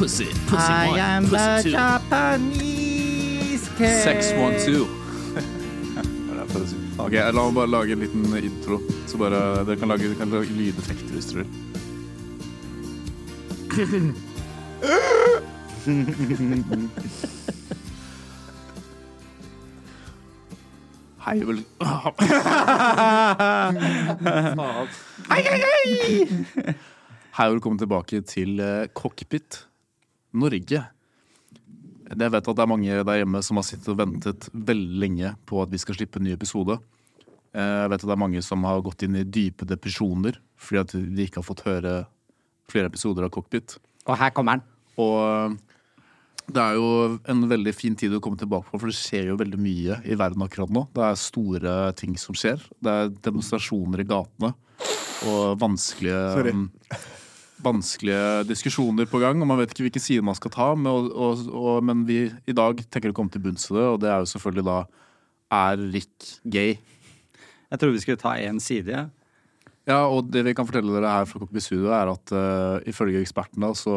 pussy, pussy I one, am the pussy two. Japanese cat. 612. Det er for å si. Ok, La meg bare lage en liten intro. Så bare, Dere kan lage, kan lage lydeffekter hvis dere vil. Hei, vel... Hei, hei, hei! Hei og velkommen tilbake til eh, Cockpit Norge. Jeg vet at det er mange der hjemme som har sittet og ventet veldig lenge på at vi skal slippe en ny episode. Eh, Jeg vet at det er mange som har gått inn i dype depresjoner fordi at de ikke har fått høre flere episoder av Cockpit. Og her kommer den. Og eh, det er jo en veldig fin tid å komme tilbake på, for det skjer jo veldig mye i verden akkurat nå. Det er store ting som skjer. Det er demonstrasjoner i gatene og vanskelige Sorry. Vanskelige diskusjoner på gang, og man vet ikke hvilken side man skal ta. Men, og, og, og, men vi i dag tenker å komme til bunns i det, og det er jo selvfølgelig da Er Rick gay? Jeg trodde vi skulle ta én side. Ja. Ja, og det vi kan fortelle dere her fra Cockpit Studio, er at uh, ifølge ekspertene så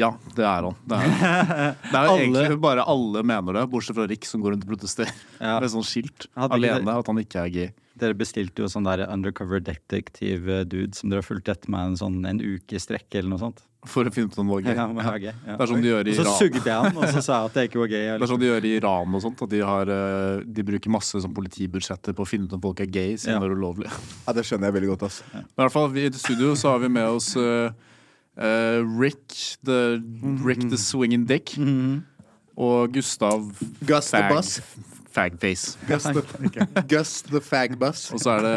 ja, det er han. Det er, det er Alle- egentlig bare alle mener det, bortsett fra Rick som går rundt og protesterer Ja. med sånn skilt alene at han ikke er gay. Dere bestilte jo sånn der undercover detective-dude som dere har fulgt etter meg en, sånn, en uke i strekk eller noe sånt. For å finne ut om det var gay. Ja, det var gøy. ja. Det er sånn de gjør i Og så sugde jeg han, og så sa jeg at jeg ikke var gay. Det er sånn de gjør i Iran og sånt. At de, har, eh, de bruker masse sånn politibudsjetter på å finne ut om folk er gay, siden Ja. det er ulovlig. Ja, Det skjønner jeg veldig godt. altså. Men i hvert fall, vi, I studio så har vi med oss uh, uh, Rick, the, Rick the Swinging Dick. Og Gustav Gus the Fag, Bus. Fagface. Gus the, Gus the Fagbus. Og så er det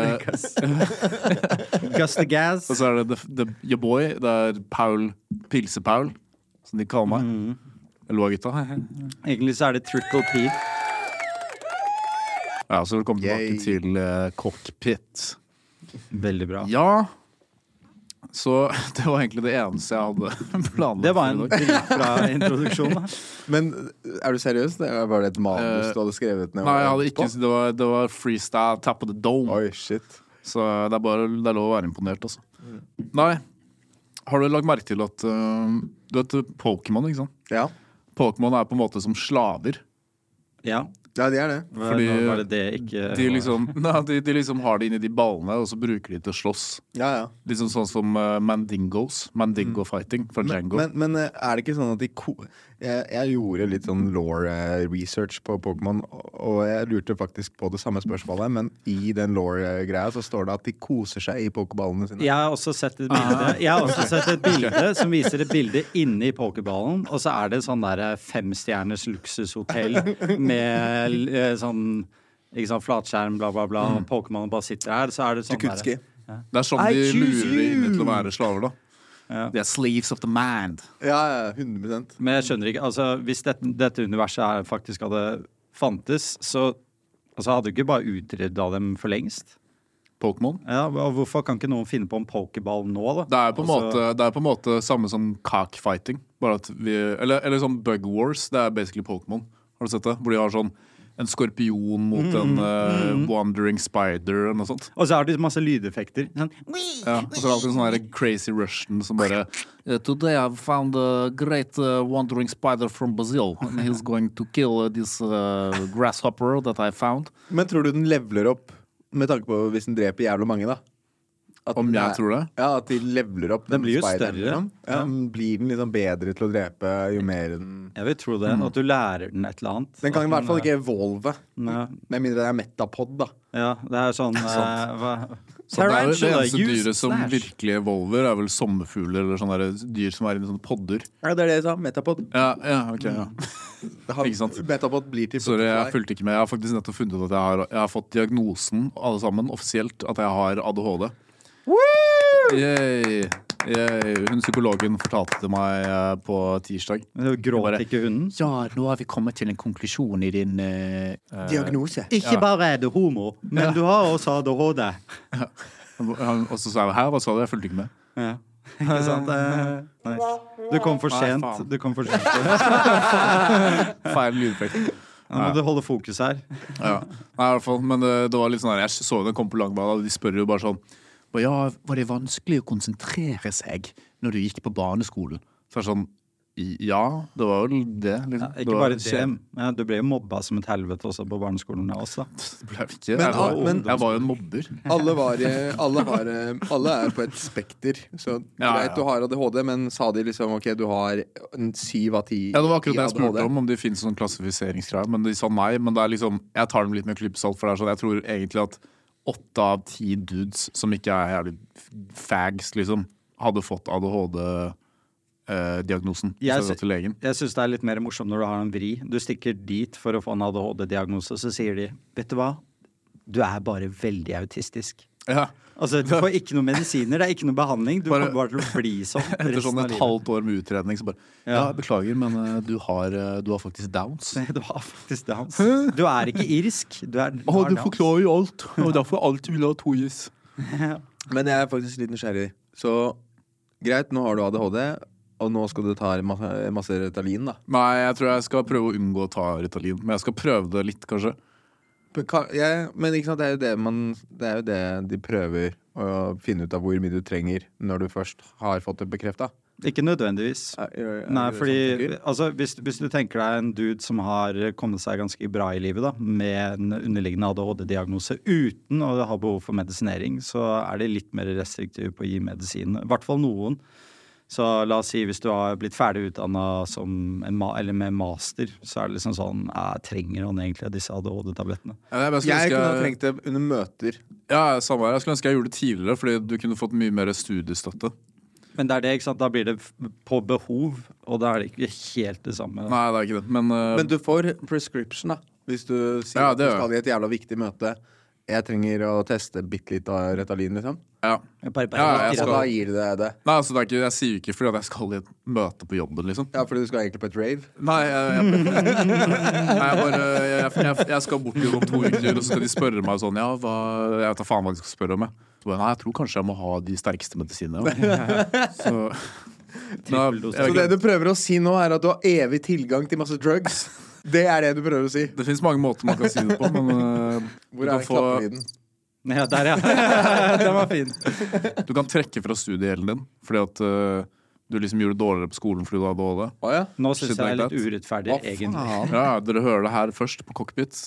Gus the Gas. Og så er det the, the, your boy. Det er Paul Pilse-Paul, som de kaller meg. Eller hva, gutta? Egentlig så er det Trickle P. Ja, så velkommen tilbake Yay. til uh, Cockpit. Veldig bra. Ja, så det var egentlig det eneste jeg hadde planlagt. Det var en bra dritbra introduksjon. da. Men er du seriøs? Det var det et manus Eh, du hadde skrevet ned? Nei, jeg hadde ikke Det var, det var freestyle tap of the dome. Oi, shit. Så det er bare det er lov å være imponert, altså. Nei, har du lagt merke til at uh, Du vet Pokémon, ikke sant? Ja. Pokémon er på en måte som slaver. Ja. Ja, de er det. Fordi nå var det det ikke De liksom, nei, de, de liksom har det inni de ballene, og så bruker de til å slåss. Ja, ja. Liksom sånn som uh, Mandingos. Mandingo fighting fra Django. Men, men men, er det ikke sånn at de jeg, jeg gjorde litt sånn law research på Pokémon, og- jeg lurte faktisk på det samme spørsmålet, men i den law-greia så står det at de koser seg i pokéballene sine. Jeg har også sett et bilde Jeg har også sett et bilde som viser et bilde inni pokerballen, og så er det sånn der femstjerners luksushotell med eh, sånn ikke sant, flatskjerm, bla, bla, bla. og Pokémon bare sitter her. Så er det sånn Tukutski. der, Det er sånn de lurer inn til å være slaver, da. Ja. De er sleeves of the mind. Ja, ja, 100 Men jeg skjønner ikke altså, Hvis dette, dette universet her faktisk hadde fantes, så altså, hadde du ikke bare utrydda dem for lengst? Pokémon. Ja, og Hvorfor kan ikke noen finne på en pokéball nå, da? Det er på en Altså- måte, det er på en måte samme som cockfighting. Bare at vi, eller, eller sånn Bug Wars. Det er basically Pokémon. Har du sett det? Hvor de har sånn en skorpion mot en eh, wandering spider eller noe sånt. Og så har de masse lydeffekter. Sånn. Ja, og så er det alltid en sånn crazy Russian som bare eh, Today I've found a great uh, wandering spider from Brazil. And he's going to kill uh, this uh, grasshopper that I found. Men tror du den leveler opp med tanke på hvis den dreper jævlig mange, da? At Om jeg er- tror det? Ja, at de leveler opp Den blir jo større. liksom. Ja, Blir den liksom bedre til å drepe jo mer den Jeg vil tro det. At du lærer den et eller annet. Den kan i hvert fall ikke evolve. Nei. Med mindre det er metapod, da. Ja, det er sånn eh. Så det, er det eneste dyret som slash. virkelig evolver, er vel sommerfugler eller sånne dyr som er i sånne podder. Ja, det er det jeg sa. Metapod. Ja, ja, ok, ja. Det har- Ikke sant. Metapod blir til Sorry, jeg fulgte ikke med. Jeg har faktisk nettopp funnet ut at jeg har, jeg har fått diagnosen, alle sammen, offisielt, at jeg har ADHD. Yay. Yay. Hun psykologen fortalte meg eh, på tirsdag. Gråt Bare- ikke hunden? Ja, nå har vi kommet til en konklusjon i din eh, Diagnose. Ikke bare er du homo, men du har også ADHD. Og så sa jeg her, hva sa du? Jeg fulgte ikke med. Ja. Ikke sant? Eh, nice. Du kom for Nei, sent. faen. Du kom for sent. Feil lydeffekt. Nå må du holde fokus her. Ja. Nei, i hvert fall, men det, det var litt sånn her, Jeg så den kom på Langbad, og de spør jo bare sånn «Hva, Ja, var det vanskelig å konsentrere seg når du gikk på barneskolen? Så er det sånn Ja, det var vel det. Liksom. Ja, ikke bare det. Ja, du ble jo mobba som et helvete også på barneskolen også. Det ble ikke. Men, jeg, var, men- jeg var jo en mobber. Alle, var, eh, alle, har, eh, alle er på et spekter. Så Ja, greit, ja. du har ADHD, men sa de liksom ok, du har en syv av ti Ja, Det var akkurat det jeg spurte om, om det finnes sånn klassifiseringsgreier. Men de sa nei. Men det er liksom, jeg tar dem litt med klypesalt, for det er sånn, jeg tror egentlig at åtte av ti dudes som ikke er jævlig fags, liksom, hadde fått ADHD-diagnosen. Jeg sy- til legen. Jeg syns det er litt mer morsomt når du har en vri. Du stikker dit for å få en ADHD-diagnose, så sier de Vet du hva? Du er bare veldig autistisk. Ja. Altså, Du får ikke noen medisiner, det er ikke noe behandling. Du Bare- kommer bare til å bli sånn Etter sånn et halvt år med utredning så bare Ja, Ja. beklager, men eh, du har, eh, du har faktisk downs. Du har faktisk downs. Du er ikke irsk. Du er, du har du forklarer jo alt, og derfor alltid vil ha to is. Men jeg er faktisk litt nysgjerrig. Så greit, nå har du ADHD, og nå skal du ta masse, masse Ritalin, da. Nei, jeg tror jeg skal prøve å unngå å ta Ritalin. Men jeg skal prøve det litt, kanskje. Men men sant, det er man Det er jo det de prøver å finne ut av hvor mye du trenger når du først har fått det bekrefta. Ikke nødvendigvis. Nei, fordi altså, hvis, hvis du tenker deg en dude som har kommet seg ganske bra i livet, da, med en underliggende ADHD-diagnose uten å ha behov for medisinering, så er de litt mer restriktive på å gi medisin. I hvert fall noen. Så la oss si hvis du har blitt ferdig utdanna med master, så er det liksom sånn jeg Trenger han egentlig disse ADHD-tablettene? Jeg, jeg, skulle Jeg kunne ha trengt det under møter. Ja, samme her. Jeg skulle ønske jeg gjorde det tidligere, fordi du kunne fått mye mer studiestøtte. Men det er det, ikke sant? da blir det på behov, og da er det ikke helt det samme. Nei, det er ikke det. Men, uh... Men du får prescription, da. Hvis du sier Ja, at du skal i et jævla viktig møte. Jeg trenger å teste bitte litt av Retalin, liksom. Ja. Bare, bare, Ja, jeg Og skal- da gir du deg det. Nei, altså, det er ikke, jeg sier ikke fordi at jeg skal i et møte på jobben, liksom. Ja, fordi du skal egentlig på et rave. Nei, jeg, jeg, nei, jeg bare jeg, jeg, jeg skal bort om to uker, og så skal de spørre meg sånn Ja, hva Jeg vet da faen hva de skal spørre om, jeg. Så Nei, jeg tror kanskje jeg må ha de sterkeste medisinene. Så Så det du prøver å si nå, er at du har evig tilgang til masse drugs. Det er det du prøver å si. Det fins mange måter man kan si det på, men uh, Hvor er få, klappelyden? Ja, der, ja. Den var fin. du kan trekke fra studiegjelden din fordi at uh, du liksom gjorde det dårligere på skolen fordi du hadde ADHD. Oh, ja. Nå syns jeg det er litt urettferdig, Hva egentlig. faen? Ja, dere hører det her først på Cockpit.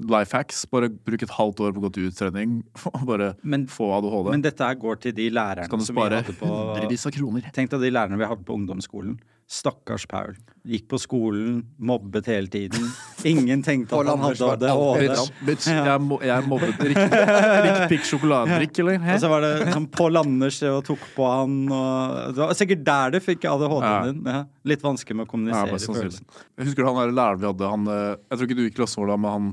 Life hacks. Bare bruk et halvt år på å gå til uttrening og bare Men- få ADHD. Men dette her går til de lærerne Så kan du som vi hadde på av kroner. Tenk deg de lærerne vi hadde på ungdomsskolen. Stakkars Paul. Gikk på skolen, mobbet hele tiden. Ingen tenkte at han hadde det. ADHD. Bitch, bitch jeg, mo jeg mobbet Rikke Pikk sjokoladedrikk, eller? Hæ? Og så var det sånn Pål Anders og tok på han og Det var sikkert der du fikk ADHD-en Ja. din. Ja. Litt vanskelig med å kommunisere. Ja, sånn. Jeg husker han der læreren vi hadde. Han, eh, jeg tror ikke du gikk klasse med da, men han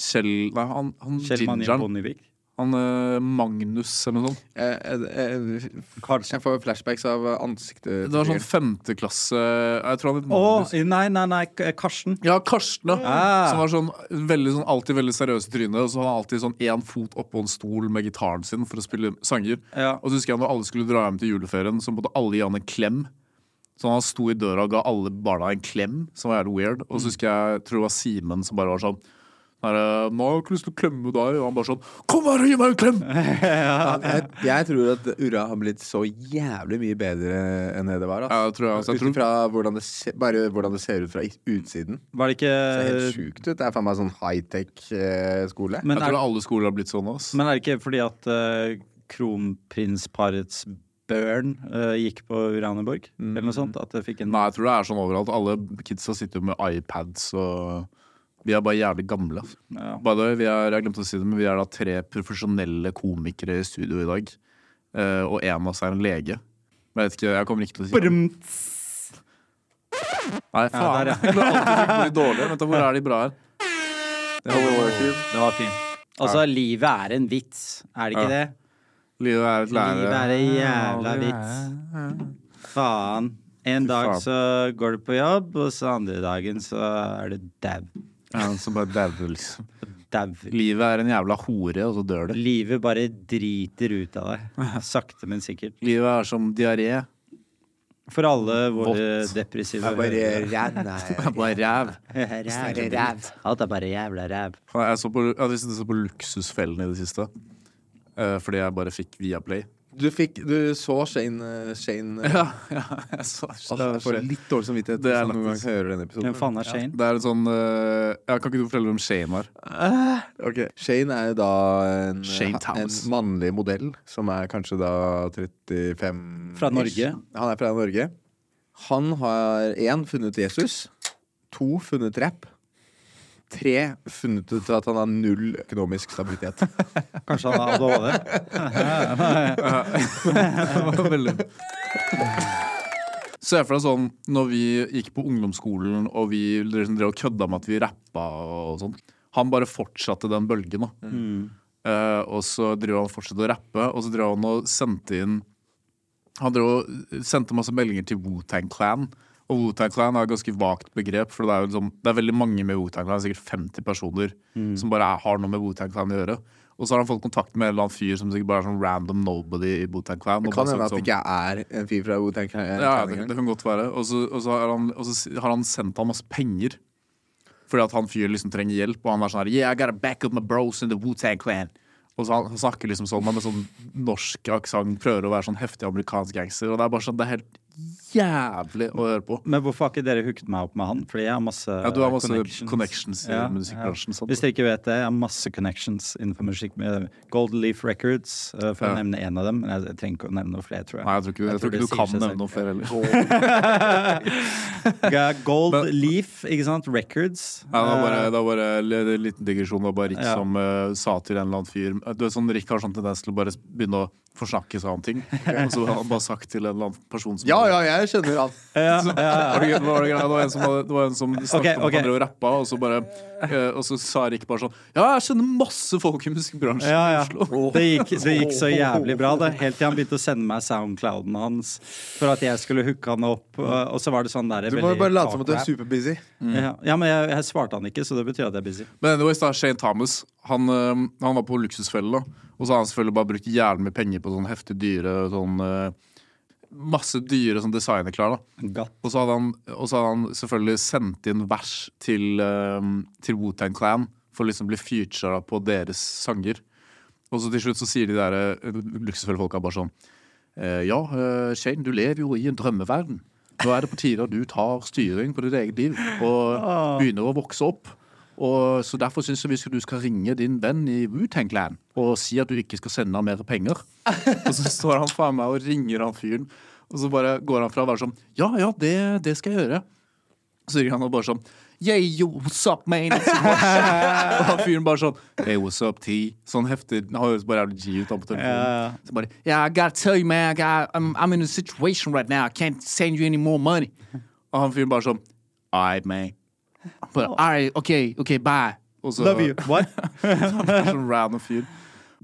Kjell Nei, han, han Kjell Manje gingeren. Han eh, Magnus eller noe sånt. Jeg, jeg, jeg, Kanskje. jeg får flashbacks av ansiktet. Det var sånn femteklasse Jeg tror han het Magnus. Oh, nei, nei, nei, Karsten. Ja, Karsten, ja. Ah. Som var sånn, veldig, sånn, alltid veldig seriøs i trynet. Og så hadde han alltid sånn én fot oppå en stol med gitaren sin for å spille sanger. Ja. Og så husker jeg når alle skulle dra hjem til juleferien, så måtte alle gi han en klem. Så han sto i døra og ga alle barna en klem, som var jævlig weird. Og så husker jeg, jeg tror det var Simen som bare var sånn der, nå har jeg ikke lyst til å klemme deg. Og han bare sånn Kom her og gi meg en klem! jeg, jeg tror at Urra har blitt så jævlig mye bedre enn det det var. Ja, det tror jeg, altså, jeg Ut tror, ifra hvordan det se, bare hvordan det ser ut fra utsiden. Var det Det ser helt ikke sjukt ut. Det er faen meg sånn high-tech-skole. men jeg er, tror alle skoler har blitt sånn. også. men er det ikke fordi at uh, kronprinsparets børn uh, gikk på Uraneborg? Eller noe sånt? At det fikk en Nei, jeg tror det er sånn overalt. Alle kidsa sitter jo med iPads og Vi er bare jævlig gamle. ja. By the way, vi er, jeg glemte å si det, men vi er da tre profesjonelle komikere i studio i dag. Eh, og en av oss er en lege. Jeg vet ikke, jeg kommer ikke til å si det Nei, faen. der, ja. Jeg klarer alltid å på. Vent, hvor er de bra her? Det var fint. Altså, livet er en vits, er det ikke Ja. det? Livet er et lære. Livet er en jævla vits. Faen. En dag så går du på jobb, og så andre dagen så er du dau. Ja, som bare dauer, liksom. Livet er en jævla hore, og så dør du. Livet bare driter ut av deg. Sakte, men sikkert. Livet er som diaré. For alle våre Vått. depressive bare. Det er bare ræv. Ræv. Ræv. Alt er bare jævla ræv. Jeg så på, jeg har så på Luksusfellen i det siste. Eh, fordi jeg bare fikk Viaplay. Du fikk Du så Shane, eh, Shane eh, Ja, ja, jeg så Åh, Jeg får litt dårlig samvittighet Det er hvis jeg noen gang hører denne episoden. Hvem faen er Shane? Det er en sånn uh, ja, Kan ikke du fortelle om Shane var? Ok, Shane er da en, Shane en mannlig modell som er kanskje da 35 Fra Norge? Han er fra Norge. Han har én funnet Jesus. To funnet rapp. Tre funnet ut at han har null økonomisk stabilitet. Kanskje han har ADHD? Det var veldig Se for deg sånn når vi gikk på ungdomsskolen og vi liksom drev og kødda med at vi rappa og sånn. Han bare fortsatte den bølgen. da Uh, Og så drev han fortsatte å rappe, og så drev han og sendte inn Han drev og sendte masse meldinger til Wu-Tang Clan. Og Wu-Tang Clan er et ganske vagt begrep, for det er, jo liksom, det er veldig mange med Wu-Tang Clan. Sikkert 50 personer som bare er, har noe med Wu-Tang Clan å gjøre. Og så har han fått kontakt med en eller annen fyr som sikkert bare er sånn random nobody i Wu-Tang Clan. Det kan hende at det ikke er en fyr fra Wu-Tang Clan. ja, det, det kan godt være. Og så, har, han, og så har han sendt ham masse penger. Fordi at han fyren liksom trenger hjelp, og han er sånn her Yeah, I gotta back up my bros in the Wu-Tang Clan. Og så han, han snakker liksom sånn med sånn norsk aksent, prøver å være sånn heftig amerikansk gangster. Og det er bare sånn, det er helt jævlig å høre på. Men hvorfor har ikke dere hooket meg opp med han? Fordi jeg har masse, Ja, har masse connections. connections, i Ja, musikkbransjen. ja. Hvis dere ikke vet det, jeg har masse connections innenfor musikk med Golden Leaf Records, uh, for å nevne en av dem. Men jeg trenger ikke å nevne noe flere, tror jeg. Nei, jeg tror ikke, jeg tror ikke du kan nevne noe flere heller. Gold Men- Leaf, ikke sant? Records. Nei, det var bare, Eh, det var bare en liten digresjon. Det var bare Rick som uh, sa til en eller annen fyr Du vet sånn Rick har sånn tendens til å bare begynne å forsnakke seg om ting. Og så har han bare sagt til en eller annen person som Ja, ja, jeg skjønner han. ja, ja, ja. det, var det, var en som, hadde- det var en som snakket Ok, om ok. at han drev og rappa, og så, bare, eh, og så sa Rik bare sånn Ja, jeg kjenner masse folk i musikkbransjen Ja, i ja. Oslo. Det gikk, det gikk så jævlig bra, det. Helt til han begynte å sende meg soundclouden hans for at jeg skulle hooke han opp. Og så var det sånn der Du må jo bare late som at du er superbusy. Ja, ja, men jeg, jeg svarte han ikke, så det betyr at jeg er busy. Men anyways, da, Shane Thomas han, eh, han var på Luksusfelle. Og så har han selvfølgelig bare brukt jævlig mye penger på sånn heftig dyre sånn eh, Masse dyre sånn designerklær. da Gatt. Og så hadde han, og så hadde han selvfølgelig sendt inn vers til, uh, til Wu-Tang Clan for å liksom bli featura på deres sanger. Og så til slutt så sier de der uh, luksusfulle folka bare sånn uh, Ja, uh, Shane, du lever jo i en drømmeverden. Nå er det på tide at du tar styring på ditt eget liv og begynner å vokse opp. Og så Derfor syns jeg vi skal, du skal ringe din venn i Wu-Tang Clan og si at du ikke skal sende ham mer penger. Og så står han faen meg og ringer han fyren, og så bare går han fra å være sånn Ja, ja, det, det skal jeg gjøre. Så ringer han og bare sånn Yeah, yo, what's up, man? og han fyren bare sånn Hey, what's up, T? Sånn heftig. Han høres bare jævlig G ut på telefonen. Ja. Så bare Yeah, I gotta tell you, man, I got, I'm, I'm in a situation right now. I can't send you any more money. Og han fyren bare sånn All right, man. Bare, Alright, OK, OK, bye. Og så, Love you. What? sånn random fyr.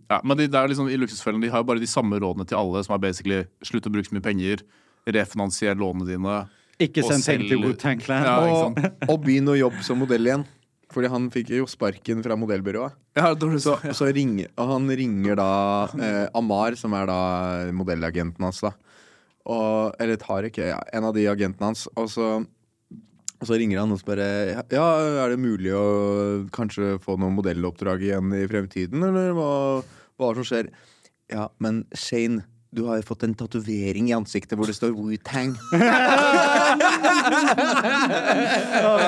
Ja, men de, det er liksom, I Luksusfellen de har jo bare de samme rådene til alle, som er basically slutt å bruke så mye penger, refinansier lånene dine. Ikke send penger til Wu-Tang Clan. Ja, Og, og begynn å jobbe som modell igjen. Fordi han fikk jo sparken fra modellbyrået. Ja, så, så ringer, og han ringer da eh, Amar, som er da modellagenten hans. da og, Eller Tariq, ja, en av de agentene hans. Og så, og så ringer han og spør Ja, er det mulig å kanskje få noen modelloppdrag igjen i fremtiden, eller hva, hva som skjer? Ja, men Shane, du har jo fått en tatovering i ansiktet hvor det står Wu-Tang. Han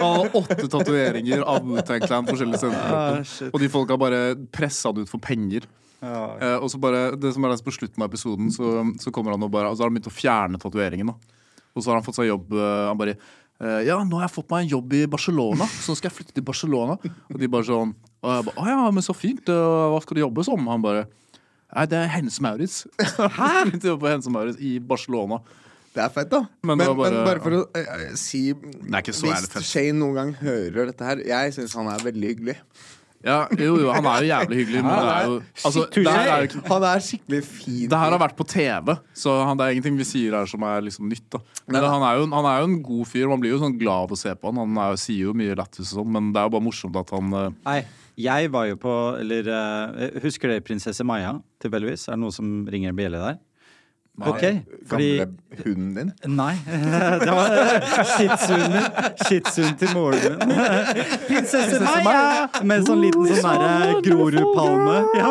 har, åtte tatoveringer av Wu-Tang Clan forskjellige steder. Ah, og de folka bare pressa det ut for penger. Eh, og så bare, det som er på slutten av episoden, så, så kommer han og bare altså så har han begynt å fjerne tatoveringen. da. Og så har han fått seg jobb. eh, han bare eh, Ja, nå har jeg fått meg en jobb i Barcelona, så nå skal jeg flytte til Barcelona. Og de bare sånn Og jeg bare Å ja, men så fint. eh, hva skal du jobbe som? Han bare Nei, det er Hennes Maurits. Hæ? Begynte å jobbe på Hennes Maurits i Barcelona. Det er fett, da. Men Men, bare, men bare- for å uh, si er ikke så jævlig Hvis fett. Shane noen gang hører dette her Jeg syns han er veldig hyggelig. Ja, jo, jo, han er jo jævlig hyggelig, men det er jo altså, det her er jo ikke Han er skikkelig fin. Det her har vært på TV, så han, det er ingenting vi sier her som er liksom nytt. da Men han er, jo, han er jo en god fyr. Man blir jo sånn glad av å se på han. Han er, jo- sier jo mye lættis og sånn, men det er jo bare morsomt at han eh, Nei, jeg var jo på Eller uh, husker dere prinsesse Maja, tilfeldigvis? Er det noe som ringer en bjelle der? Ok, fordi Gamle hunden din. Nei. Det var shitsuen min. Shitsuen til moren min. Prinsesse Maja! Med en sånn liten sånn derre Grorudpalme. Ja,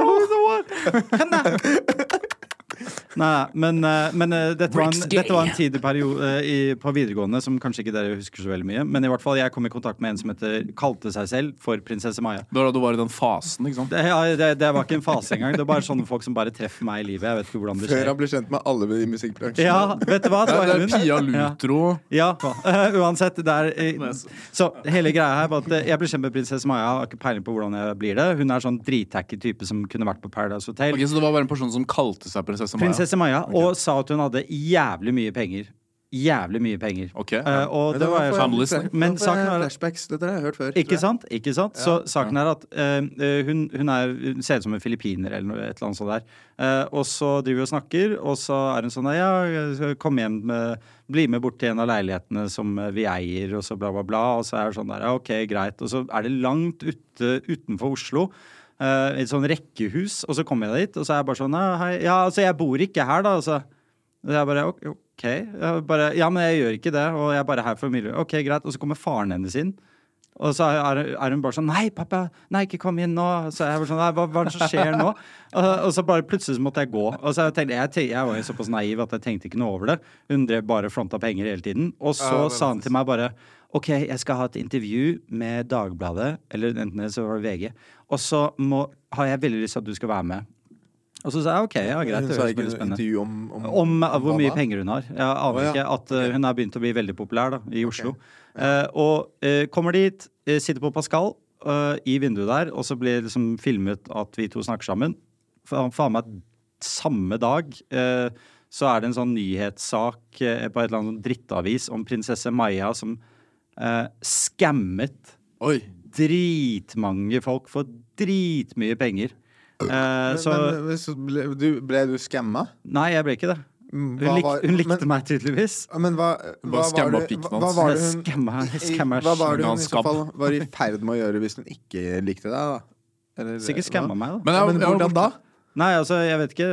Nei, men, eh, men eh, dette, var en, dette var en tidlig periode, eh, i, på videregående som kanskje ikke dere husker så veldig mye. Men i hvert fall jeg kom i kontakt med en som heter, kalte seg selv for prinsesse Maja. Det var da du var i den fasen, ikke sant? Det, ja, det, det var ikke en fase engang. Det var bare sånne folk som bare treffer meg i livet. Jeg vet ikke hvordan det Før han ble kjent med alle i musikkbransjen. Ja, vet du hva? Det var det er hun. Pia Lutro. Ja, eh, uansett. Det er, eh, så hele greia her var at uh, jeg ble kjent med prinsesse Maja. Har ikke peiling på hvordan jeg blir det. Hun er sånn drittacky type som kunne vært på Paradise Hotel. Ok, Så det var bare en person som kalte seg prinsesse Maja? Prinsesse Maja, og sa at hun hadde jævlig mye penger. Jævlig mye penger. Ok, Eh, ja. og det var jeg sånn Family. Men saken er Flashbacks, dette har jeg hørt før. Ikke sant? Ikke sant? Så saken er at eh, eh, hun, hun, er, hun ser ut som en filippiner eller noe, et eller annet sånt der. Uh, og så driver vi og snakker, og så er hun sånn Ja, kom hjem, med, bli med bort til en av leilighetene som vi eier, og så bla, bla, bla. Og så er det sånn der, ja, OK, greit. Og så er det langt ute utenfor Oslo. Eh, et sånn rekkehus, og så kommer jeg dit, og så er jeg bare sånn Ja, hei. ja altså, jeg bor ikke her, da. Altså. Og jeg bare OK. Jeg bare, ja, men jeg gjør ikke det, og jeg er bare her for familie. OK, greit. Og så kommer faren hennes inn. Og så er, er hun bare sånn Nei, pappa, nei, ikke kom inn nå. Så jeg bare sånn, nei, hva, hva er det som skjer nå? Og, og så bare plutselig så måtte jeg gå. Og så jeg tenkte, jeg, jeg var jo såpass naiv at jeg tenkte ikke noe over det. Hun drev bare fronta penger hele tiden. Og så sa han til meg bare OK, jeg skal ha et intervju med Dagbladet, eller enten det så var det VG, og så må, har jeg veldig lyst til at du skal være med. Og så sa jeg OK, ja, greit. Det høres veldig spennende om, om, om uh, hvor mye penger hun har. Jeg aner oh, ja. ikke at uh, hun er begynt å bli veldig populær da, i Oslo. Eh, og uh, kommer dit, uh, sitter på Pascal eh, i vinduet der, og så blir liksom filmet at vi to snakker sammen. Faen fa meg samme dag eh, så er det en sånn nyhetssak eh, på et eller annet drittavis om prinsesse Maja som eh, skammet Oi. dritmange folk for dritmye penger. Eh, Men, så men, men, så ble, du, ble du skamma? Nei, jeg ble ikke det. Mm, Hun, lik, hun likte men- meg tydeligvis. Men hva, hva, var det, hva, hva var det hun Skamma, skamma, Hva var det hun i så fall var i ferd med å gjøre hvis hun ikke likte deg? da? Eller, Sikkert skamma meg, da. Men, Ja, hvordan da? Nei, altså, jeg vet ikke.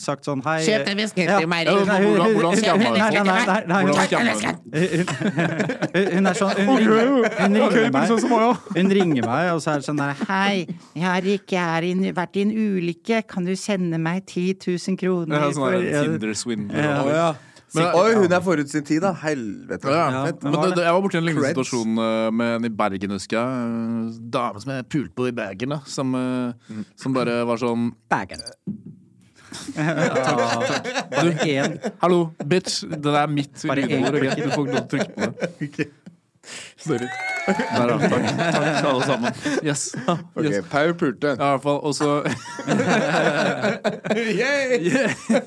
Sagt sånn hei Kjøp deg whisky Ja. til meg. Ja, hvordan, skammer du? skamma Nei, nei, nei, hun- er sånn Hun ringer, hun ringer meg. Hun ringer meg, og så er det sånn der Hei, jeg har ikke er i, vært i en ulykke. Kan du sende meg 10 000 kroner? Ja, sånn for- Ja. Ja. Men- Oi, hun er forut sin tid, da. Helvete. Ja, Ja, fett. men det, det- jeg var borti en lignende Creds. situasjon eh, med en i Bergen, husker jeg. Dame som jeg pulte på i Bergen, da. Som, mm. som bare var sånn bagen. Bare én. Hallo, bitch. Det der er mitt lydord. Du får ikke lov til å trykke på det. Sorry. Der, ja. Takk. Takk til alle sammen. Yes. Ok, yes. Paul pulte. Ja, i hvert fall. Og så Yeah!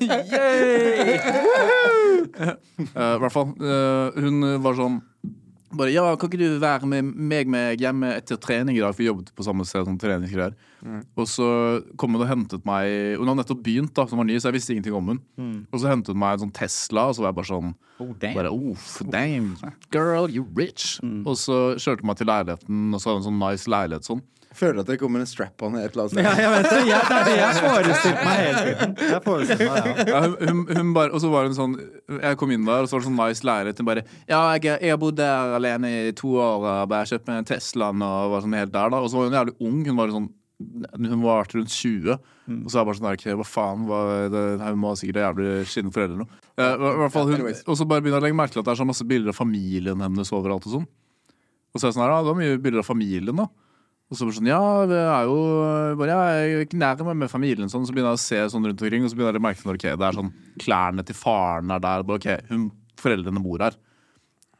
Yay! Eh, I hvert fall. eh, hun var sånn bare, ja, kan ikke du være med meg med hjemme etter trening i dag? For vi jobbet på samme sted som treningsgreier. Og så kom hun og hentet meg Hun hadde nettopp begynt, da, som var ny, så jeg visste ingenting om hun. Og så hentet hun meg en sånn Tesla, og så var jeg bare sånn Oh, damn. bare, oh, damn, girl, you rich. Og så kjørte hun meg til leiligheten, og så hadde hun en sånn nice leilighet sånn. Føler at det kommer en strap-on et eller annet sted. Ja, jeg vet det. Jeg, det er det jeg forestilte meg hele tiden. Jeg forestilte meg, ja. Ja, hun, hun, hun bare, og så var hun sånn Jeg kom inn der, og så var det sånn nice lærer. Hun bare Ja, jeg, jeg har bodd der alene i to år og bare kjøpt meg en Teslaen og var sånn helt der, da. Og så var hun jævlig ung. Hun var sånn Hun var rundt 20. Og så er jeg bare sånn der, Hva faen? Hva, det, hun må ha sikkert jævlig skitne foreldre eller noe. Eh, fall hun, og så bare begynner jeg å legge merke til at det er så masse bilder av familien hennes overalt og sånn. Og så er jeg sånn her, ja, det var mye bilder av familien, da. Og så bare sånn, ja, det er jo bare, ja, jeg er ikke nær meg med familien, sånn, så begynner jeg å se sånn rundt omkring, og så begynner jeg å merke til ok, det er sånn, klærne til faren er der, bare, ok, hun, foreldrene bor her.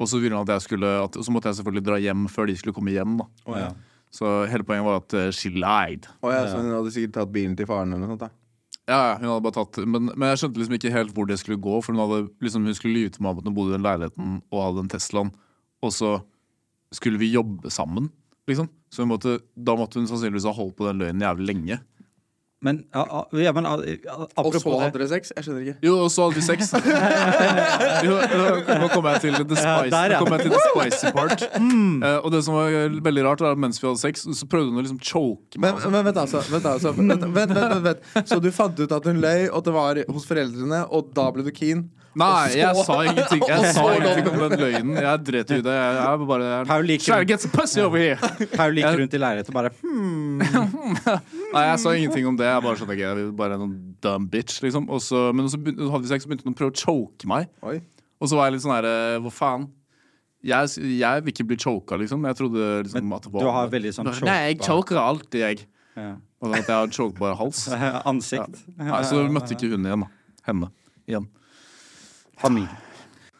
Og så ville hun at jeg skulle, at, og så måtte jeg selvfølgelig dra hjem før de skulle komme hjem, da. Oh, ja. Så hele poenget var at uh, she lied. Oh, ja, så hun hadde sikkert tatt bilen til faren eller noe sånt. da Ja, ja, hun hadde bare tatt, men, men jeg skjønte liksom ikke helt hvor det skulle gå, for hun hadde liksom, hun skulle lyve til meg om at hun bodde i den leiligheten og hadde en Teslaen, og så skulle vi jobbe sammen, liksom. Så hun måtte, da måtte hun sannsynligvis ha holdt på den løgnen jævlig lenge. Men, ja, ja, men a- a- Og så hadde det dere sex? Jeg skjønner ikke. Jo, og så hadde vi sex. jo, nå kommer jeg til the Spice, spicy, der, ja. jeg til the spicy part. Eh, og det som var veldig rart, var at mens vi hadde sex, så prøvde hun å liksom choke meg. Men, men vent, altså. Vent, altså. Vent, vent, vent, vent, vent. Så du fant ut at hun løy, og at det var hos foreldrene, og da ble du keen? Nei, jeg sa ingenting Jeg sa ingenting om den løgnen. Jeg dret i det. Jeg, er bare Paul Try to get some pussy over here! Paul gikk rundt i leiligheten og bare hmm, Nei, jeg sa ingenting om det. Jeg bare skjønte ikke, jeg er bare noen dumb bitch, liksom. Også, men så begynte, hadde vi sex, så begynte hun å prøve å choke meg. Oi. Og så var jeg litt sånn her eh, Hva faen? Jeg, jeg vil ikke bli choka, liksom. Jeg trodde liksom Men at det var du har veldig sånn Nei, jeg choker alltid, jeg. Ja. Og at jeg har chokebar hals. Ansikt. Nei, så møtte ikke hun igjen, da. Henne. Igjen. Familie.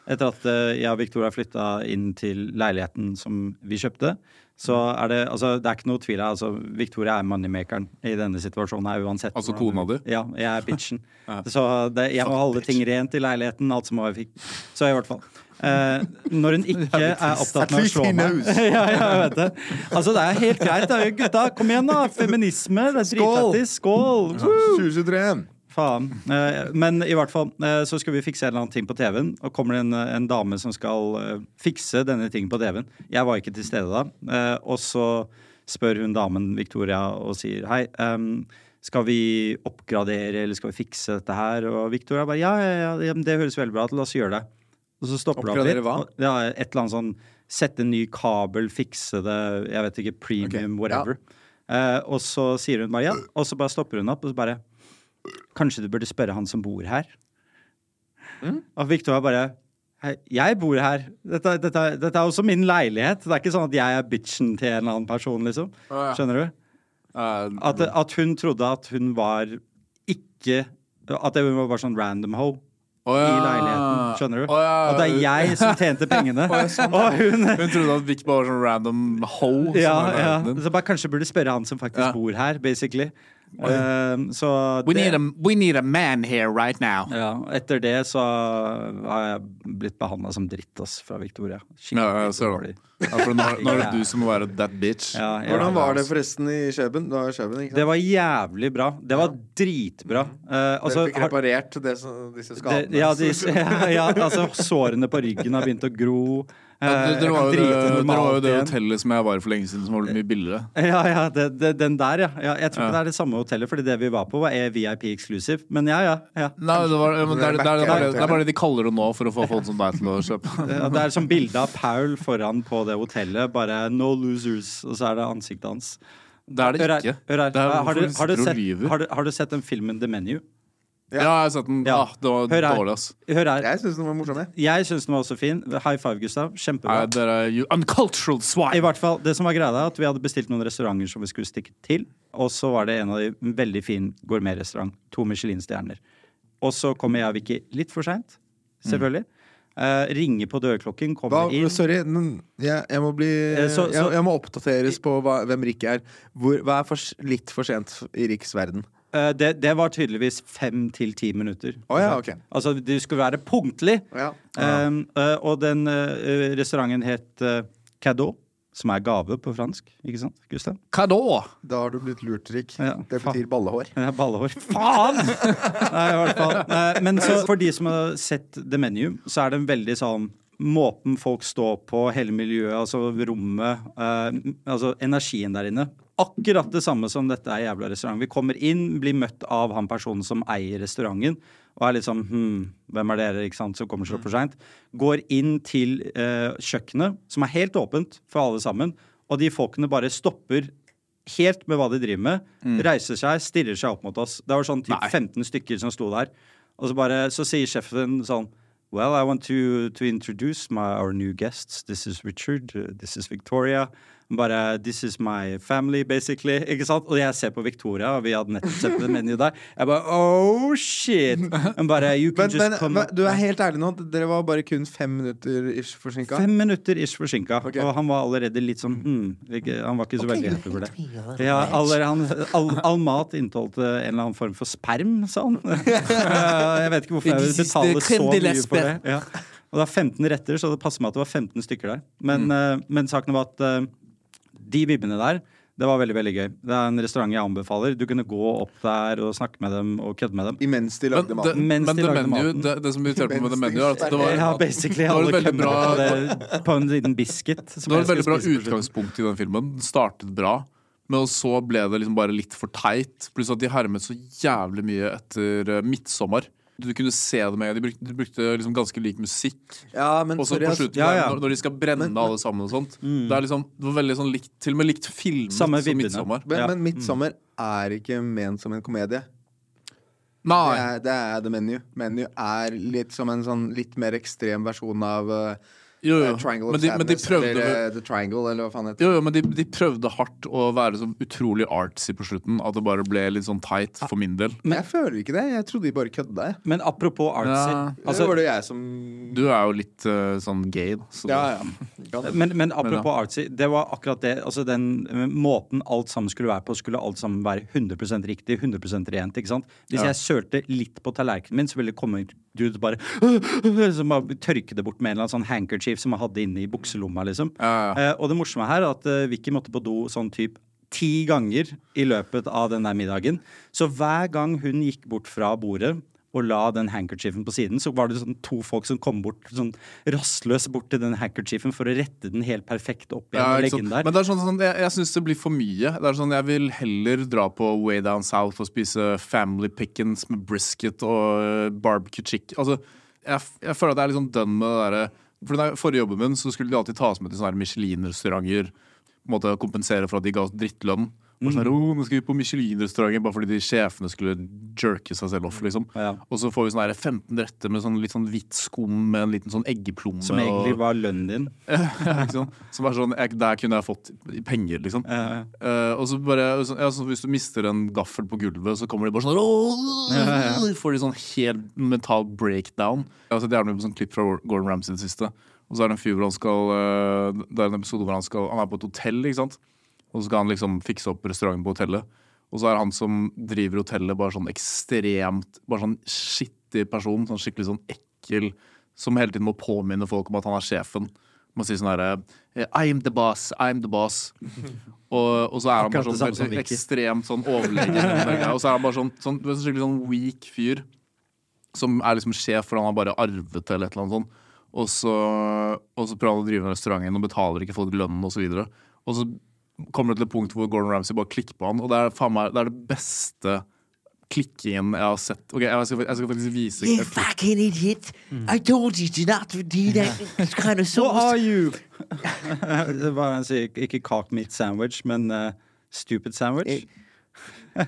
Etter at eh, jeg og Victoria flytta inn til leiligheten som vi kjøpte, så er det altså, det er ikke noe tvil. Altså, Victoria er moneymakeren i denne situasjonen her uansett. Altså kona di? Ja, jeg er bitchen. Ja. Så det, jeg må holde ting rent i leiligheten, alt som jeg fikk. Så i hvert fall. Eh, når hun ikke er opptatt med å slå meg ja, ja, jeg vet det. Altså, det er helt greit. Da. Gutta, kom igjen, da! Feminisme. Det er Skål! Skål! 2023. Faen. Eh, men i hvert fall, eh, så skal vi fikse en eller annen ting på TV-en, og kommer det en, en dame som skal eh, fikse denne tingen på TV-en. Jeg var ikke til stede da. Eh, og så spør hun damen Victoria og sier hei, Um, skal vi oppgradere eller skal vi fikse dette her? Og Victoria bare ja, ja, ja, ja, det høres veldig bra ut, la oss gjøre det. Og så stopper det opp litt. hva? og- Ja, et eller annet sånn sette en ny kabel, fikse det, jeg vet ikke, premium, Ok, ja. whatever. Eh, og så sier hun bare ja, og så bare stopper hun opp, og så bare Kanskje du burde spørre han som bor her? Mm. Og Victoria bare jeg bor her. Dette, dette, dette er også min leilighet. Det er ikke sånn at jeg er bitchen til en eller annen person, liksom. Skjønner du? Eh, At, at hun trodde at hun var ikke At hun var bare sånn random hoe. Oh, ja. i leiligheten. Skjønner du? Oh, ja. At det er jeg som tjente pengene. og hun Hun trodde at Vic bare var sånn random hoe. ja, ja. Så bare kanskje burde spørre han som faktisk Ja. bor her, basically. Um, så We det- need, a, we need a man here right now. Ja, etter det så har jeg blitt behandla som dritt ass, fra Victoria. Ja, jeg ser det. Ja, for nå, nå er det du som må være that bitch. Ja, Hvordan var det forresten i Kjøben? Det var, Kjøben, ikke sant? Det var jævlig bra. Det var dritbra. Uh, altså, Dere fikk reparert det, som- disse det, ja, de, ja, ja, altså sårene på ryggen har begynt å gro. Eh, Ja, det, det, var jo det, det var jo det hotellet som jeg var i for lenge siden, som var mye billigere. Ja, ja, den der, ja. ja. Jeg tror Ja. ikke det er det samme hotellet, fordi det vi var på, var er VIP exclusive. Men ja, ja. ja. Nei, det, var, men det, er, bare det de kaller det nå for å få folk som deg til å kjøpe. Ja, Det er som bilde av Paul foran på det hotellet. Bare 'no losers', og så er det ansiktet hans. Det er det ikke. hør her. Er har, du har, du sett, har, du, har du sett den filmen The Menu? Ja, jeg har sett den. Ja. Ah, det var Hør her. dårlig, ass. Hør her. Jeg syns den var morsom, jeg. Jeg syns den var også fin. High five, Gustav. Nei, Kjempebra. dere er you uncultural I swine. hvert fall, det som var greia er at Vi hadde bestilt noen restauranter som vi skulle stikke til. Og så var det en av de en veldig fin gourmetrestaurant. To Michelin-stjerner. Og så kommer jeg og Vicky litt for seint. Selvfølgelig. Eh, ringer på dørklokken, Hva, kommer inn. sorry, men jeg, jeg må bli Eh, så- så- jeg, jeg må oppdateres på hva, hvem Rikke er. Hvor, hva er for, litt for sent i Riks verden? Eh, det, det var tydeligvis fem til ti minutter. Oh, ja, ok. Altså, du skulle være punktlig. Ja. Um, eh, og den uh, restauranten het uh, Cadeau, som er gave på fransk. Ikke sant, Gustav? Cadeau! da? Har du blitt lurt, Rik. Ja, det betyr ballehår. Ja, Ballehår. Faen! Nei, i hvert fall. Eh, Men så, for de som har sett The Menu, så er det en veldig sånn Måten folk står på, hele miljøet, altså rommet, eh, altså energien der inne. Akkurat det samme som dette er jævla restaurant. Vi kommer inn, blir møtt av han personen som eier restauranten, og er litt sånn hm, hvem er dere, ikke sant, som kommer så for seint. Går inn til eh, kjøkkenet, som er helt åpent for alle sammen, og de folkene bare stopper helt med hva de driver med, reiser seg, stirrer seg opp mot oss. Det var sånn typ Nei. 15 stykker som sto der. Og så, bare, så sier sjefen sånn Well, I want to, to introduce my, our new guests. This is Richard. This is Victoria. Bare This is my family, basically. Ikke sant? Og jeg ser på Victoria, og vi hadde nettopp sett det menuet der. Jeg bare Oh, shit! Men bare You can Men, just men, come men du er helt ærlig nå, dere var bare kun fem minutter ish forsinka? Fem minutter ish forsinka, okay. og han var allerede litt sånn hmm, ikke, Han var ikke så veldig happy for det. Ja, aller, han, all, all mat inneholdt eh, en eller annen form for sperm, sa han. Jeg vet ikke hvorfor jeg vil betale så mye for det. Ja. Og det er 15 retter, så det passer meg at det var 15 stykker der. Men, Mm. uh, men saken var at eh, de vibbene der det var veldig veldig gøy. Det er en restaurant jeg anbefaler. Du kunne gå opp der og snakke med dem og kødde med dem. Imens de Men, lagde det, maten? Men de det, lagde menu, det, det som irriterte meg med det Mens menu, er at det var, Ja, basically. det var veldig bra- på, det, på en liten biscuit. som det var et veldig bra utgangspunkt i den filmen. Den startet bra, men så ble det liksom bare litt for teit. Pluss at de hermet så jævlig mye etter uh, midtsommer. Du kunne se det med De brukte, de brukte liksom ganske lik musikk. Ja, men Og så sorry, på slutten, Ja, ja. Når, når de skal brenne alle sammen og sånt. Det er liksom Det var veldig sånn likt Til og med likt filmet Samme som. Midtsommer. Men, Ja. men 'Midtsommer' er ikke ment som en komedie. Det Nei. er, det er The Menu. Menu er litt som en sånn litt mer ekstrem versjon av uh, Jo, jo. Triangle Men of de, men de prøvde eller uh, The Triangle, eller hva faen heter det. Jo, jo, men de, de prøvde hardt å være så utrolig artsy på slutten at det bare ble litt sånn tight for min del. Jeg føler ikke det. Jeg trodde de bare kødda. jeg. Men apropos artsy Ja. Altså, Det var det jeg som Du er jo litt uh, sånn gay, da. Så Ja, ja. men, men apropos artsy, det var akkurat det. Altså den eh, måten alt sammen skulle være på, skulle alt sammen være 100% riktig, 100 rent. ikke sant? Hvis Ja. jeg sølte litt på tallerkenen min, så ville det komme ut bare Som bare tørke det bort med en eller annen sånn handkerchief som jeg hadde inne i bukselomma, liksom. Eh, og det morsomme her er at eh, Vicky måtte på do sånn typ ti ganger i løpet av den der middagen. Så hver gang hun gikk bort fra bordet og la den handkerchiefen på siden, så var det sånn to folk som kom bort sånn rastløst bort til den handkerchiefen for å rette den helt perfekt opp igjen Ja, og legge den der. Men det er sånn, sånn, jeg, jeg syns det blir for mye. Det er sånn, Jeg vil heller dra på Way Down South og spise family pickens med brisket og eh, barbecue chicken. Altså, jeg, jeg føler at jeg er litt sånn done med det derre For den forrige jobben min så skulle de alltid tas med til sånne Michelin-restauranter. Kompensere for at de ga oss drittlønn. Og sånn oh, nå skal vi på Michelin-restauranten bare fordi de sjefene skulle jerke seg selv off. liksom Ja. Og så får vi sånne 15 retter med sånn litt sånn hvitt skum med en liten sånn eggeplomme. Som egentlig og- var lønnen din. ja, ikke? Som er sånn, jeg, Der kunne jeg fått penger, liksom. Ja. Eh, og så bare så, ja, så Hvis du mister en gaffel på gulvet, så kommer de bare sånn Åh! Får de sånn helt mental breakdown. Jeg har sett gjerne på sånn klipp fra Gordon Ramsay i det siste. Og så er det en fyr hvor han skal eh, Det er en episode hvor han skal Han er på et hotell, ikke sant. Og så skal han liksom fikse opp restauranten på hotellet. Og så er han som driver hotellet, bare sånn ekstremt Bare sånn skittig person. Sånn skikkelig sånn ekkel. Som hele tiden må påminne folk om at han er sjefen. Må si sånn herre I'm the boss, I'm the boss. Og, og så er han bare sånn, Vicky. ekstremt sånn overlegen. Og så er han bare sånn, sånn, sånn skikkelig sånn weak fyr. Som er liksom sjef, for han har bare arvet eller et eller annet sånt. Og så, og så prøver han å drive restauranten og betaler ikke folk lønnen osv. Og, så videre. og så kommer det til et punkt hvor Gordon Ramsay bare klikker på han, og det er faen meg det, er det beste klikkingen jeg har sett. Ok, Jeg skal, jeg skal faktisk vise You fucking idiot! I told you to not do that kind of What are you? det var han sier, ikke cock meat sandwich, men uh, stupid sandwich.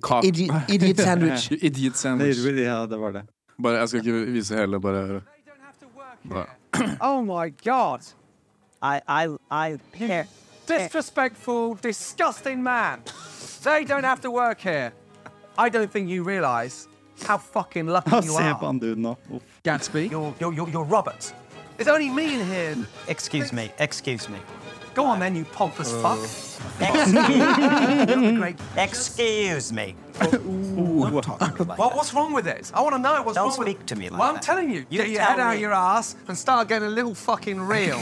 Cock- Idiot, idiot sandwich. Idiot sandwich. ja, det var det. Bare, jeg skal ikke vise hele, bare bare- Oh my god. I, I, I, here. Disrespectful, disgusting man. They don't have to work here. I don't think you realise how fucking lucky you se are. på han duden nå. Uff. Gatsby. You're, you're, you're, you're Robert. There's only me in here. Excuse me, excuse me. Go on then, you pompous uh. fuck. Excuse, Great. excuse me. Well, what's wrong with it? I want to know what's Don't wrong with speak to me like Well, I'm that. telling you, You get your tell head out me. of your ass and start getting a little fucking real.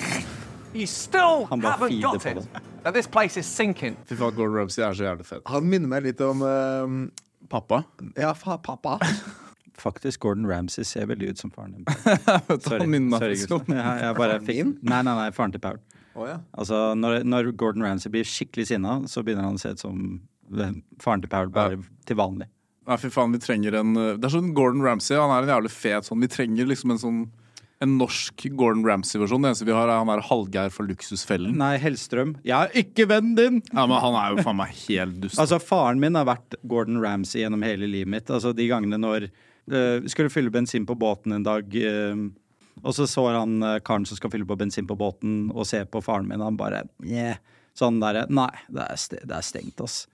You still Han bare haven't feeder got på it. det. That this place is sinking. Fy faen, Gordon Ramsay er så jævlig fet. Han minner meg litt om eh, Pappa? Ja, fa pappa. Faktisk, Gordon Ramsay ser veldig ut som faren din. Sorry, Han minner meg sorry faktisk om- gutt. Ja, jeg bare fikk min? Nei, nei, nei, faren til Paul. Å ja. Altså, når, når Gordon Ramsay blir skikkelig sinna, så begynner han å se ut som den- faren til Paul, bare til vanlig. Nei, fy faen, vi trenger en uh, Det er sånn Gordon Ramsay, han er en jævlig fet sånn. Vi trenger liksom en sånn en norsk Gordon Ramsay-versjon. Det eneste vi har, er han der Hallgeir fra Luksusfellen. Nei, Hellstrøm. Jeg er ikke vennen din! Ja, men Han er jo faen meg helt dust. Altså, faren min har vært Gordon Ramsay gjennom hele livet mitt. Altså, de gangene når uh, Skulle fylle bensin på båten en dag, Uh, og så så han uh, karen som skal fylle på bensin på båten, og ser på faren min, og han bare yeah. Sånn derre Nei, det er, det er stengt, ass.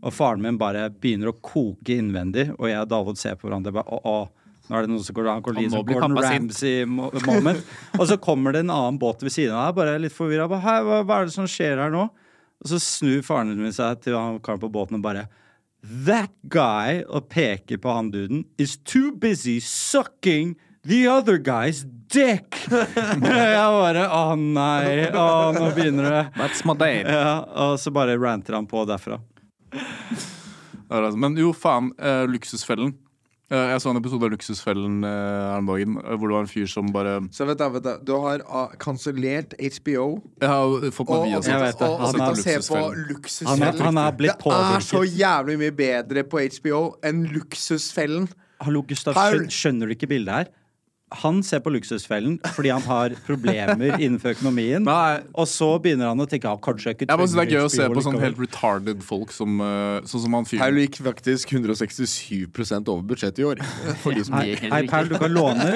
Og faren min bare begynner å koke innvendig, og jeg og David ser på hverandre bare å, å. Nå er det noen som går, går Og Gordon. Ramsay-moment. og så kommer det en annen båt ved siden av deg, bare litt forvirra. Hva, hva er det som skjer her nå? Og så snur faren min seg til han karen på båten og bare That guy, og peker på han duden, is too busy sucking the other guy's dick. jeg bare Å nei, å, nå begynner det. That's my day. Ja, og så bare ranter han på derfra. Altså, Men jo, faen. eh, Luksusfellen. Eh, jeg så en episode av Luksusfellen eh, her om dagen eh, hvor det var en fyr som bare Så vet du, vet du, du har ah, kansellert HBO. Jeg har fått meg via Jeg det. og, og, og se på Luksusfellen. Luksusfellen. Han er- han er blitt Det er så jævlig mye bedre på HBO enn Luksusfellen. Hallo, Gustav, skjønner du ikke bildet her? Han ser på Luksusfellen fordi han har problemer innenfor økonomien. Nei. Og så begynner han å tenke av kanskje jeg ikke Det er gøy å se på sånn helt retarded folk som uh, Sånn som han Paul fyren. gikk faktisk 167% over budsjettet i år. For de som Hei, hei Paul, du kan låne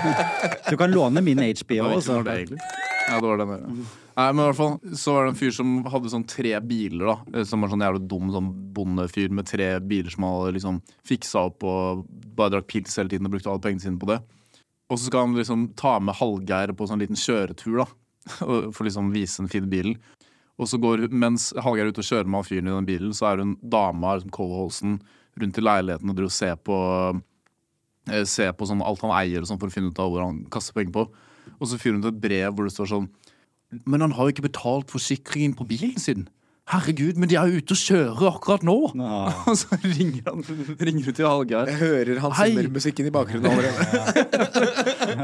Du kan låne min HBO. Ja, Altså. det var Ja, det var den der. Nei, men i hvert fall Så var det en fyr som hadde sånn tre biler, da. eh, Som var sånn jævlig dum sånn bondefyr med tre biler som han hadde liksom fiksa opp og bare drakk pils hele tiden og brukte alle pengene sine på det. Og så skal han liksom ta med Hallgeir på sånn liten kjøretur, da. For liksom vise den fine bilen. Og så går, mens Hallgeir er ute og kjører med han fyren i den bilen, så er hun dama liksom Cole Holsen rundt i leiligheten og driver og ser på eh, Se på sånn alt han eier og sånn for å finne ut av hvor han kaster penger på. Og så fyrer hun til et brev hvor det står sånn Men han har jo ikke betalt forsikringen på bilen sin. Herregud, men de er jo ute og kjører akkurat nå! Og så ringer han ringer til Hallgeir. Jeg hører Hans. Zimmer-musikken i bakgrunnen allerede.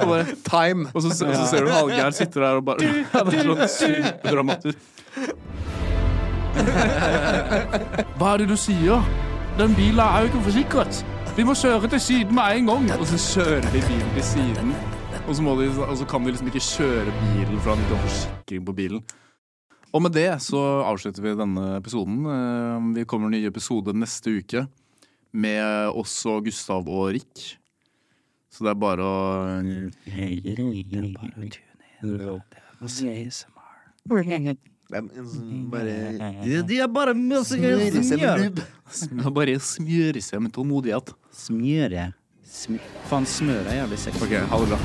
Og, bare, Time! og så, og så ser du Hallgeir sitter der og bare Det er sånn superdramatisk. Hva er det du sier? Den bilen er jo ikke forsikret. Vi må kjøre til siden med en gang. Og så kjører de bilen til siden. Og så, må de, og så kan de liksom ikke kjøre bilen for han ikke har forsikring på bilen. Og med det så avslutter vi denne episoden. Eh, Vi kommer med en ny episode neste uke med oss og Gustav og Rick. Så det er bare å De er bare er Bare smøre seg med tålmodighet. Smøre. Sm Faen, smøre er jævlig sexy. Ok, ha det bra.